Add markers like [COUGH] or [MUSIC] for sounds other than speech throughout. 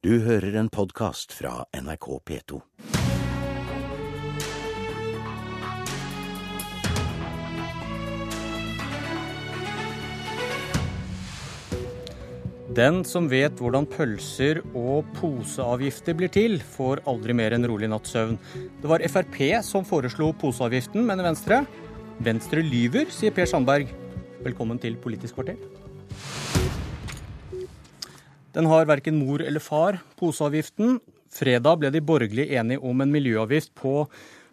Du hører en podkast fra NRK P2. Den som vet hvordan pølser og poseavgifter blir til, får aldri mer en rolig natts søvn. Det var Frp som foreslo poseavgiften, mener Venstre. Venstre lyver, sier Per Sandberg. Velkommen til Politisk kvarter. Den har verken mor eller far, poseavgiften. Fredag ble de borgerlige enige om en miljøavgift på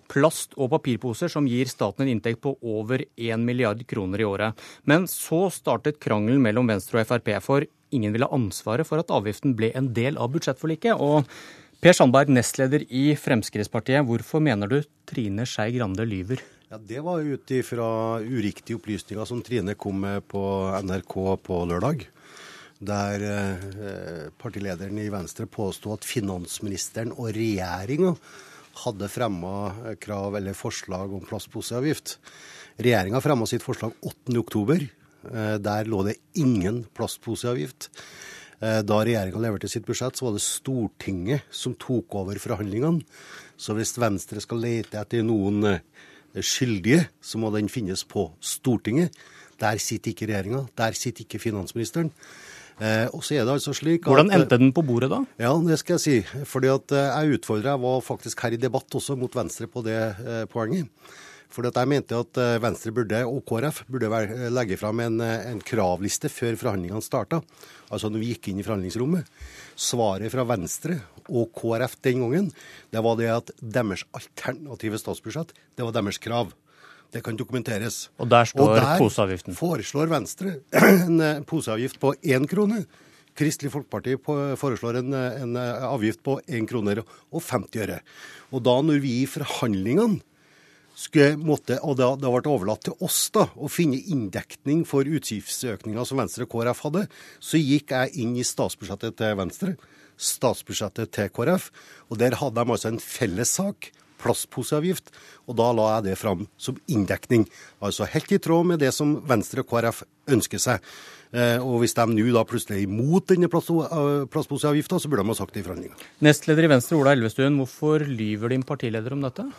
plast- og papirposer som gir staten en inntekt på over 1 milliard kroner i året. Men så startet krangelen mellom Venstre og Frp, for ingen ville ha ansvaret for at avgiften ble en del av budsjettforliket. Og Per Sandberg, nestleder i Fremskrittspartiet, hvorfor mener du Trine Skei Grande lyver? Ja, Det var ut ifra uriktige opplysninger som Trine kom med på NRK på lørdag. Der eh, partilederen i Venstre påsto at finansministeren og regjeringa hadde fremma krav eller forslag om plastposeavgift. Regjeringa fremma sitt forslag 8.10. Eh, der lå det ingen plastposeavgift. Eh, da regjeringa leverte sitt budsjett, så var det Stortinget som tok over forhandlingene. Så hvis Venstre skal lete etter noen eh, skyldige, så må den finnes på Stortinget. Der sitter ikke regjeringa, der sitter ikke finansministeren. Eh, og så er det altså slik at, Hvordan endte den på bordet da? Ja, det skal jeg si. Fordi at eh, jeg utfordra, jeg var faktisk her i debatt også mot Venstre på det eh, poenget. Fordi at jeg mente at eh, Venstre burde, og KrF burde eh, legge fram en, eh, en kravliste før forhandlingene starta. Altså når vi gikk inn i forhandlingsrommet. Svaret fra Venstre og KrF den gangen, det var det at deres alternative statsbudsjett, det var deres krav. Det kan dokumenteres. Og der står og der poseavgiften. foreslår Venstre [CLEARS THROAT] en eh, poseavgift på én krone. Kristelig Folkeparti foreslår en, eh, en eh, avgift på 1 kroner og 50 øre. Og da når vi i forhandlingene skulle måtte, og da, det ble overlatt til oss da, å finne inndekning for utgiftsøkninga som Venstre og KrF hadde, så gikk jeg inn i statsbudsjettet til Venstre, statsbudsjettet til KrF, og der hadde de altså en felles sak, plastposeavgift, og da la jeg det fram som inndekning. Altså helt i tråd med det som Venstre og KrF ønsker seg. Eh, og hvis de nå da plutselig er imot denne eh, plastposeavgifta, så burde de ha sagt det i forhandlinga. Nestleder i Venstre, Ola Elvestuen, hvorfor lyver din partileder om dette? [LAUGHS]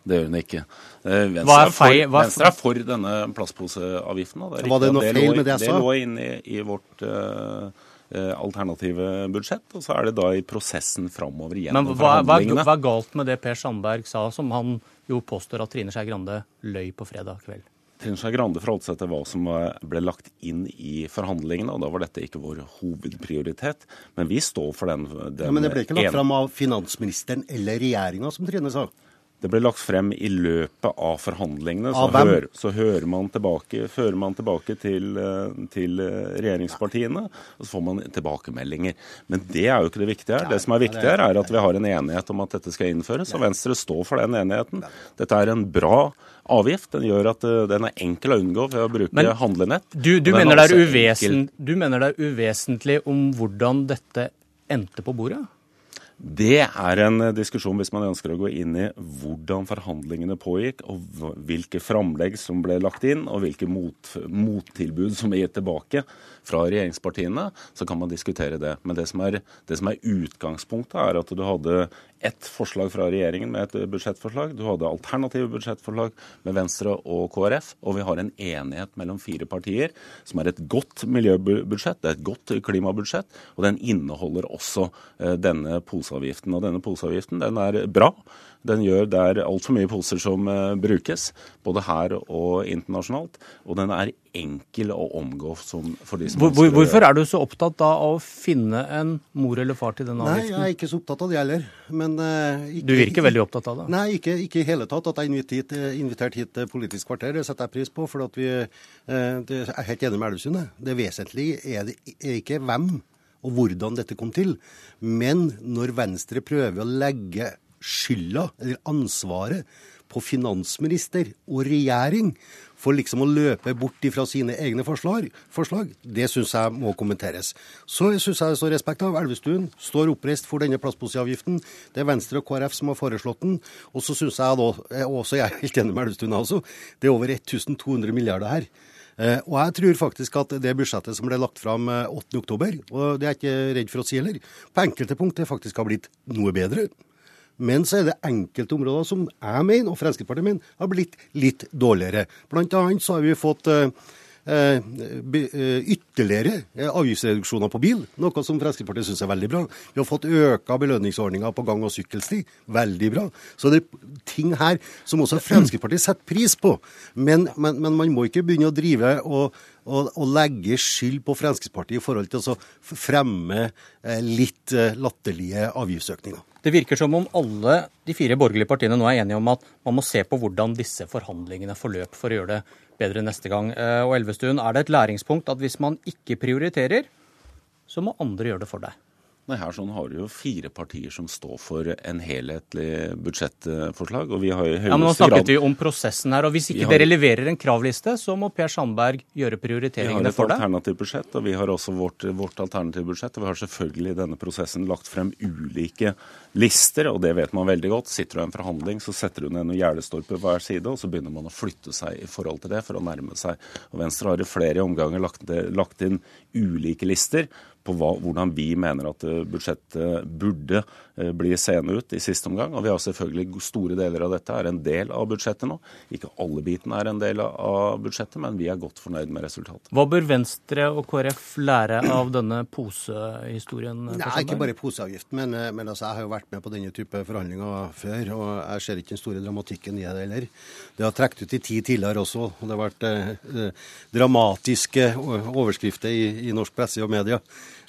Det gjør hun ikke. Eh, Venstre, Hva er for, feil- hva er Venstre er for denne plastposeavgiften. da. er Var det noe feil med det jeg sa? Det lå inne i, i vårt eh, alternative budsjett, og så er det da i prosessen framover Men gjennom hva, hva, forhandlingene. hva er galt med det Per Sandberg sa, som han jo påstår at Trine Skei Grande løy på fredag kveld? Trine Skei Grande forholdt seg til hva som eh, ble lagt inn i forhandlingene, og da var dette ikke vår hovedprioritet. Men vi står for den, den Ja, men det ble ikke lagt en... fram av finansministeren eller regjeringa, som Trine sa. Det ble lagt frem i løpet av forhandlingene. Så, Av hør, så hører man tilbake, fører man tilbake til, eh, til eh, regjeringspartiene, og så får man tilbakemeldinger. Men det er jo ikke det viktige her. Det som er viktig her, er at vi har en enighet om at dette skal innføres, og Venstre står for den enigheten. Dette er en bra avgift. Den gjør at eh, den er enkel å unngå ved å bruke Men handlenett. Du, du, mener er uvesen, du mener det er uvesentlig om hvordan dette endte på bordet? Det er en eh, diskusjon hvis man ønsker å gå inn i hvordan forhandlingene pågikk, og hvilke framlegg som ble lagt inn, og hvilke mot, mottilbud som er gitt tilbake fra regjeringspartiene, så kan man diskutere det. Men det som er, det som er utgangspunktet, er at du hadde ett forslag fra regjeringen med et budsjettforslag. Du hadde alternative budsjettforslag med Venstre og KrF. Og vi har en enighet mellom fire partier som er et godt miljøbudsjett, det er et godt klimabudsjett. Og den inneholder også eh, denne poseavgiften. Og denne poseavgiften den er bra. Den gjør det er altfor mye poser som eh, brukes, både her og internasjonalt. Og den er enkel å omgå som, for de som Hvor, hvor, ønsker hvorfor er du så opptatt da av å finne en mor eller far til denne avgiften? Nei, jeg er ikke så opptatt av det heller. Men uh, ikke, Du virker veldig opptatt av det. Nei, ikke, ikke i hele tatt. At jeg er invitert hit, eh, invitert hit til Politisk kvarter, det setter jeg pris på. For at vi, uh, det, jeg er helt enig med Elvesund. jeg. Det vesentlige er, det, er ikke hvem og hvordan dette kom til, men når Venstre prøver å legge skylda, eller ansvaret, på finansminister og regjering for liksom å løpe bort ifra sine egne forslag, forslag det syns jeg må kommenteres. Så syns jeg så respekt av. Elvestuen står oppreist for denne plastposeavgiften. Det er Venstre og KrF som har foreslått den. Og så syns jeg da, og også jeg er helt enig med Elvestuen altså, det er over 1200 milliarder her. Eh, og jeg tror faktisk at det budsjettet som ble lagt fram 8.10, eh, og det er jeg ikke redd for å si heller, på enkelte punkter faktisk har blitt noe bedre. Men så er det enkelte områder som jeg mener, og Fremskrittspartiet mener, har blitt litt dårligere. Blant annet så har vi fått uh, Eh, eh, ytterligere eh, avgiftsreduksjoner på bil, noe som Fremskrittspartiet syns er veldig bra. Vi har fått øka belønningsordninger på gang- og sykkelsti, veldig bra. Så det er ting her som også Fremskrittspartiet setter pris på. Men, men, men man må ikke begynne å drive og, og, og legge skyld på Fremskrittspartiet i forhold til å fremme litt latterlige avgiftsøkninger. Det virker som om alle de fire borgerlige partiene nå er enige om at man må se på hvordan disse forhandlingene forløp for å gjøre det bedre neste gang. Eh, og Elvestuen, er det et læringspunkt at hvis man ikke prioriterer, så må andre gjøre det for deg? Nei, her sånn har du jo fire partier som står for en helhetlig budsjettforslag. og vi har i høyeste grad... Ja, men Nå snakket vi om prosessen her, og Hvis ikke har... dere leverer en kravliste, så må Per Sandberg gjøre prioriteringene for deg? Vi har et alternativt budsjett, og vi har også vårt, vårt alternative budsjett. og Vi har selvfølgelig i denne prosessen lagt frem ulike lister, og det vet man veldig godt. Sitter du i en forhandling, så setter du ned noen gjerdestolper på hver side, og så begynner man å flytte seg i forhold til det for å nærme seg. Og Venstre har i flere omganger lagt, lagt inn ulike lister på hva, hvordan vi mener at eh, budsjettet burde eh, bli seende ut i siste omgang. Og vi har selvfølgelig store deler av dette er en del av budsjettet nå. Ikke alle bitene er en del av budsjettet, men vi er godt fornøyd med resultatet. Hva bør Venstre og KrF lære av denne posehistorien? Nei, ikke bare poseavgift, men, eh, men altså, jeg har jo vært med på denne type forhandlinger før, og jeg ser ikke den store dramatikken i det heller. Det har trukket ut i tid tidligere også, og det har vært eh, dramatiske overskrifter i, i norsk presse og media.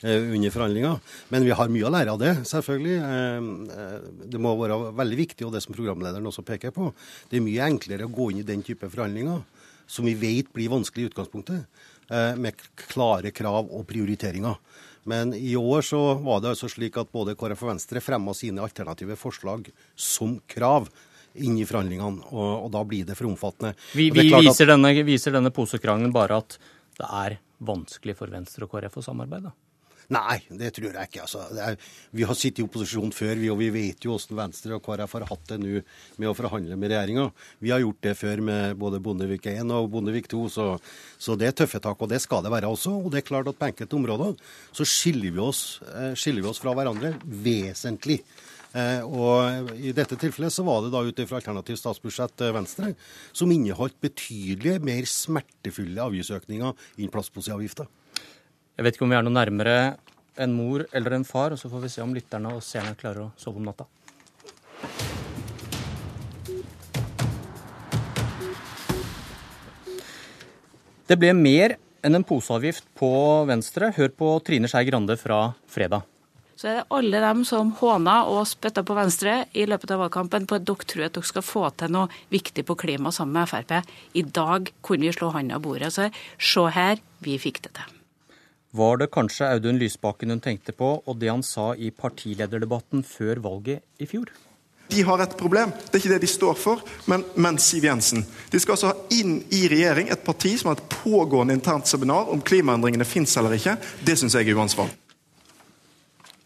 Eh, under forhandlinger. Men vi har mye å lære av det, selvfølgelig. Eh, eh, det må være veldig viktig, og det som programlederen også peker på. Det er mye enklere å gå inn i den type forhandlinger, som vi vet blir vanskelig i utgangspunktet, med klare krav og prioriteringer. Men i år så var det altså slik at både KrF og Venstre fremma sine alternative forslag som krav inn i forhandlingene, og, og da blir det for omfattende. Vi, vi viser, at... denne, viser denne posekrangelen bare at det er vanskelig for Venstre og KrF å samarbeide? Nei, det tror jeg ikke. Altså. Er, vi har sittet i opposisjon før, vi, og vi vet jo hvordan Venstre og KrF har hatt det nå med å forhandle med regjeringa. Vi har gjort det før med både Bondevik 1 og Bondevik 2, så, så, det er tøffe tak. Og det skal det være også. Og det er klart at på enkelte områder så skiller vi oss, eh, skiller vi oss fra hverandre vesentlig. Eh, og I dette tilfellet så var det da ut fra alternativt statsbudsjett eh, Venstre, som inneholdt betydelige, mer smertefulle avgiftsøkninger enn plastposeavgifta. Jeg vet ikke om vi er noe nærmere en mor eller en far, og så får vi se om lytterne og seerne klarer å sove om natta. Det ble mer enn en poseavgift på Venstre. Hør på Trine Skei Grande fra fredag. Så er det alle dem som håna og spytta på Venstre i løpet av valgkampen på at dere tror at dere skal få til noe viktig på klima sammen med Frp. I dag kunne vi slå handa av bordet og si se her, vi fikk det til. Var det kanskje Audun Lysbakken hun tenkte på, og det han sa i partilederdebatten før valget i fjor? De har et problem. Det er ikke det de står for, men, men Siv Jensen. De skal altså ha inn i regjering et parti som har et pågående internt seminar om klimaendringene fins eller ikke. Det syns jeg er uansvarlig.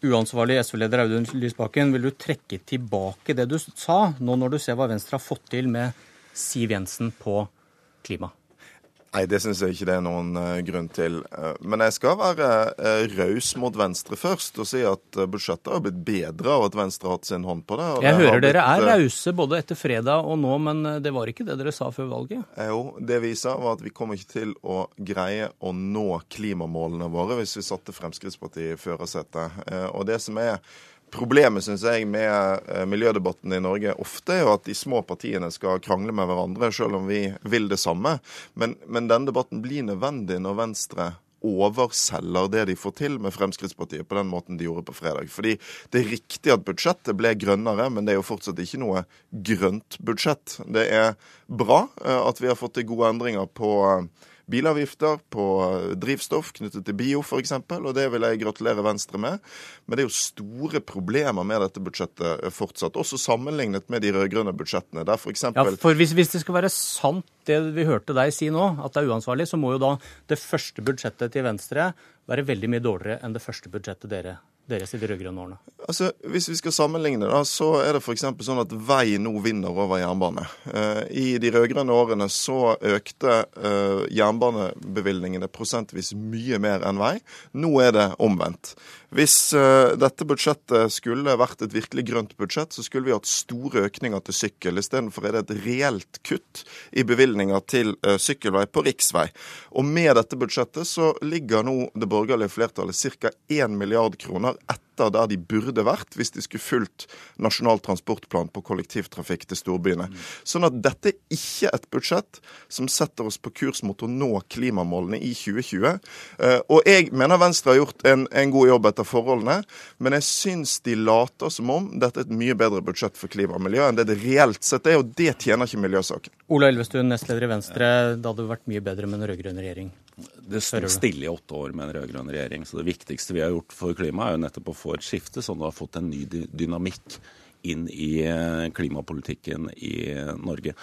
Uansvarlig SV-leder Audun Lysbakken, vil du trekke tilbake det du sa, nå når du ser hva Venstre har fått til med Siv Jensen på klima? Nei, det syns jeg ikke det er noen uh, grunn til. Uh, men jeg skal være uh, raus mot Venstre først og si at budsjettet har blitt bedre av at Venstre har hatt sin hånd på det. jeg det hører dere er rause både etter fredag og nå, men det var ikke det dere sa før valget? Jo, det vi sa var at vi kommer ikke til å greie å nå klimamålene våre hvis vi satte Fremskrittspartiet i førersetet. Og det som er Problemet synes jeg, med eh, miljødebatten i Norge ofte er jo at de små partiene skal krangle med hverandre, selv om vi vil det samme. Men, men denne debatten blir nødvendig når Venstre overselger det de får til med Fremskrittspartiet på den måten de gjorde på fredag. Fordi det er riktig at budsjettet ble grønnere, men det er jo fortsatt ikke noe grønt budsjett. Det er bra eh, at vi har fått til gode endringer på bilavgifter på drivstoff knyttet til bio f.eks., og det vil jeg gratulere Venstre med. Men det er jo store problemer med dette budsjettet fortsatt, også sammenlignet med de rød-grønne budsjettene. Der for eksempel... ja, for hvis, hvis det skal være sant det vi hørte deg si nå, at det er uansvarlig, så må jo da det første budsjettet til Venstre være veldig mye dårligere enn det første budsjettet dere deres i de rød-grønne årene? Altså, Hvis vi skal sammenligne, da, så er det f.eks. sånn at vei nå vinner over jernbane. Eh, I de rød-grønne årene så økte eh, jernbanebevilgningene prosentvis mye mer enn vei. Nå er det omvendt. Hvis eh, dette budsjettet skulle vært et virkelig grønt budsjett, så skulle vi hatt store økninger til sykkel. Istedenfor er det et reelt kutt i bevilgninger til sykkelvei på riksvei. Og med dette budsjettet så ligger nå det borgerlige flertallet ca. 1 milliard kroner etter der de burde vært hvis de skulle fulgt Nasjonal transportplan på kollektivtrafikk til storbyene. Sånn at dette er ikke et budsjett som setter oss på kurs mot å nå klimamålene i 2020. Eh, Og jeg mener Venstre har gjort en, en god jobb etter forholdene, men jeg syns de later som om dette er et mye bedre budsjett for klima og miljø enn det det reelt sett er, og det tjener ikke miljøsaken. Ola Elvestuen, nestleder i Venstre. Det hadde vært mye bedre med en rød-grønn regjering. Det sto stille i åtte år med en rød-grønn regjering. Så det viktigste vi har gjort for klimaet, er jo nettopp å få et skifte, sånn at du har fått en ny dynamikk inn i eh, klimapolitikken i Norge.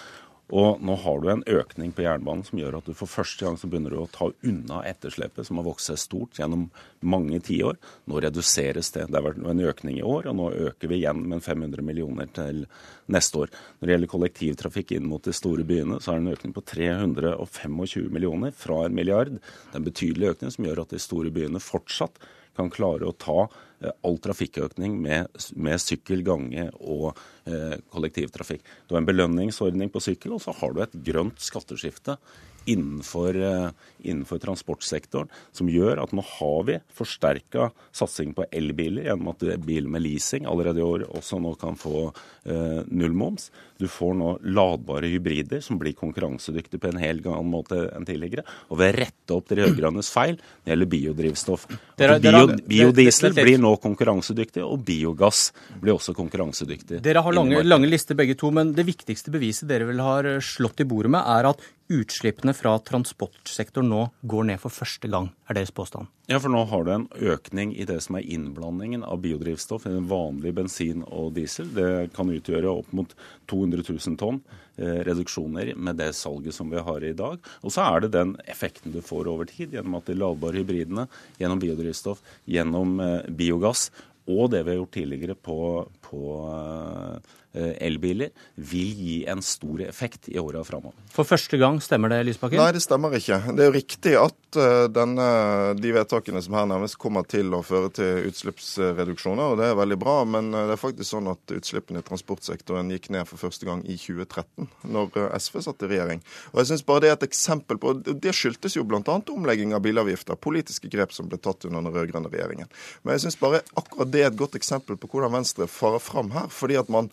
Og nå har du en økning på jernbanen som gjør at du for første gang så begynner du å ta unna etterslepet som har vokst seg stort gjennom mange tiår. Nå reduseres det. Det har vært en økning i år, og nå øker vi igjen med 500 millioner til neste år. Når det gjelder kollektivtrafikk inn mot de store byene, så er det en økning på 325 millioner fra en milliard. Det er en betydelig økning som gjør at de store byene fortsatt kan klare å ta eh, all trafikkøkning med, med sykkel, gange og kollektivtrafikk. Du har en belønningsordning på sykkel, og så har du et grønt skatteskifte innenfor, eh, innenfor transportsektoren som gjør at nå har vi forsterka satsing på elbiler gjennom at bil med leasing allerede i år også nå kan få eh, nullmoms. Du får nå ladbare hybrider som blir konkurransedyktige på en helt annen måte enn tidligere. Og ved å rette opp de rød-grønnes feil når det gjelder biodrivstoff. Dere- dere bio, biodiesel det- blir nå konkurransedyktig, og biogass blir også konkurransedyktig. Dere har i lange, lange lister begge to, men det viktigste beviset dere vel har eh, slått i bordet med, er at utslippene fra transportsektoren nå går ned for første gang, er deres påstand. Ja, for nå har du en økning i det som er innblandingen av biodrivstoff i den vanlige bensin og diesel. Det kan utgjøre opp mot 200 000 tonn eh, reduksjoner med det salget som vi har i dag. Og så er det den effekten du får over tid gjennom at de ladbare hybridene, gjennom biodrivstoff, gjennom eh, biogass og det vi har gjort tidligere på, på eh, elbiler, vil gi en stor effekt i åra framover. For første gang, stemmer det, Lysbakken? Nei, det stemmer ikke. Det er jo riktig at eh, denne, de vedtakene som her nærmest kommer til å føre til utslippsreduksjoner, og det er veldig bra. Men eh, det er faktisk sånn at utslippene i transportsektoren gikk ned for første gang i 2013, når SV satt i regjering. Og jeg synes bare Det er et eksempel på, det skyldtes jo bl.a. omlegging av bilavgifter, politiske grep som ble tatt under den rød-grønne regjeringen. Men jeg synes bare akkurat det er et godt eksempel på hvordan Venstre farer fram her. fordi at man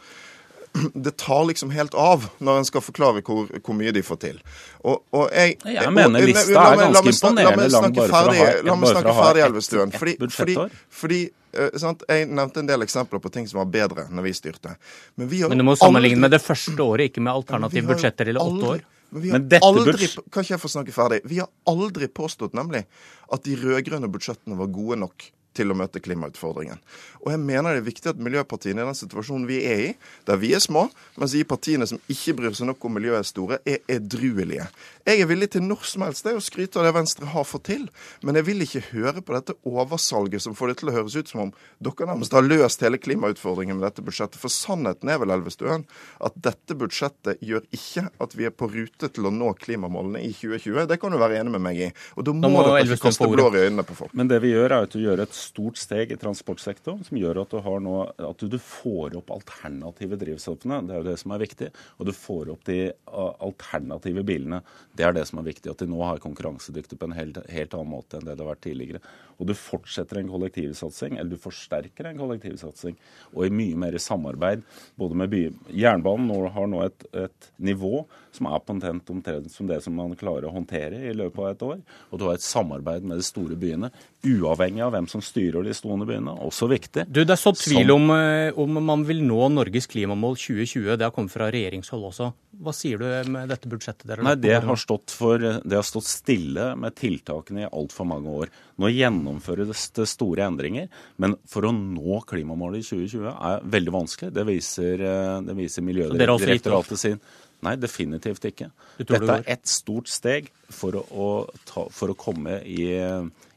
[CLEARS THROAT] det tar liksom helt av når en skal forklare hvor, hvor mye de får til. Og, og jeg, Jeg mener lista er ganske imponerende lang bare for å ha- la meg snakke ferdig Elvestuen. Fordi, fordi, fordi uh? Jeg nevnte en del eksempler på ting som var bedre når vi styrte. Men, vi har Men du må sammenligne med det første året, ikke med alternative budsjetter eller åtte år. Men vi har Men aldri, Kan ikke jeg få snakke ferdig? Vi har aldri påstått nemlig at de rød-grønne budsjettene var gode nok til å møte klimautfordringen. Og jeg mener det er viktig at miljøpartiene i den situasjonen vi er i, der vi er små, mens de partiene som ikke bryr seg nok om miljøet er store, er edruelige. Jeg er villig til når som helst det å skryte av det Venstre har fått til, men jeg vil ikke høre på dette oversalget som får det til å høres ut som om dere nærmest har løst hele klimautfordringen med dette budsjettet. For sannheten er vel, Elvestuen, at dette budsjettet gjør ikke at vi er på rute til å nå klimamålene i 2020. Det kan du være enig med meg i. Og da må, må dere ikke kaste blår i øynene på folk. Men det vi gjør, er at du gjør et stort steg i transportsektoren som gjør at du, nå, at du får opp alternative drivstoffene. Det er jo det som er viktig. Og du får opp de alternative bilene. Det er det som er viktig. At de nå har konkurransedyktig på en helt, helt annen måte enn det det har vært tidligere. Og du fortsetter en kollektivsatsing, eller du forsterker en kollektivsatsing. Og i mye mer samarbeid både med by... Jernbanen nå har nå et, et nivå som er patent omtrent som det som man klarer å håndtere i løpet av et år. Og du har et samarbeid med de store byene, uavhengig av hvem som styrer de stående byene. Også viktig. Du, Det er sådd tvil om, eh, om man vil nå Norges klimamål 2020. Det har kommet fra regjeringshold også. Hva sier du med dette budsjettet dere Nei, det har, stått for, det har stått stille med tiltakene i altfor mange år. Nå gjennomføres det store endringer, men for å nå klimamålet i 2020 er veldig vanskelig. Det viser, eh, det viser? Miljødirektoratet sin. Nei, definitivt ikke. Dette er et ett stort steg for å, å ta, for å komme i,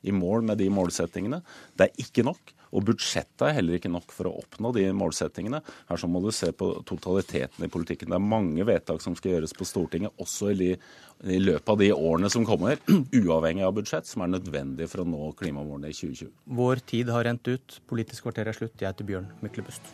i mål med de målsettingene. Det er ikke nok. Og budsjettet er heller ikke nok for å oppnå de målsettingene. Her så må du se på totaliteten i politikken. Det er mange vedtak som skal gjøres på Stortinget, også i, i løpet av de årene som kommer, [CLEARS THROAT] uavhengig av budsjett, som er nødvendig for å nå klimamålene i 2020. Vår tid har rent ut. Politisk kvarter er slutt. Jeg heter Bjørn Myklebust.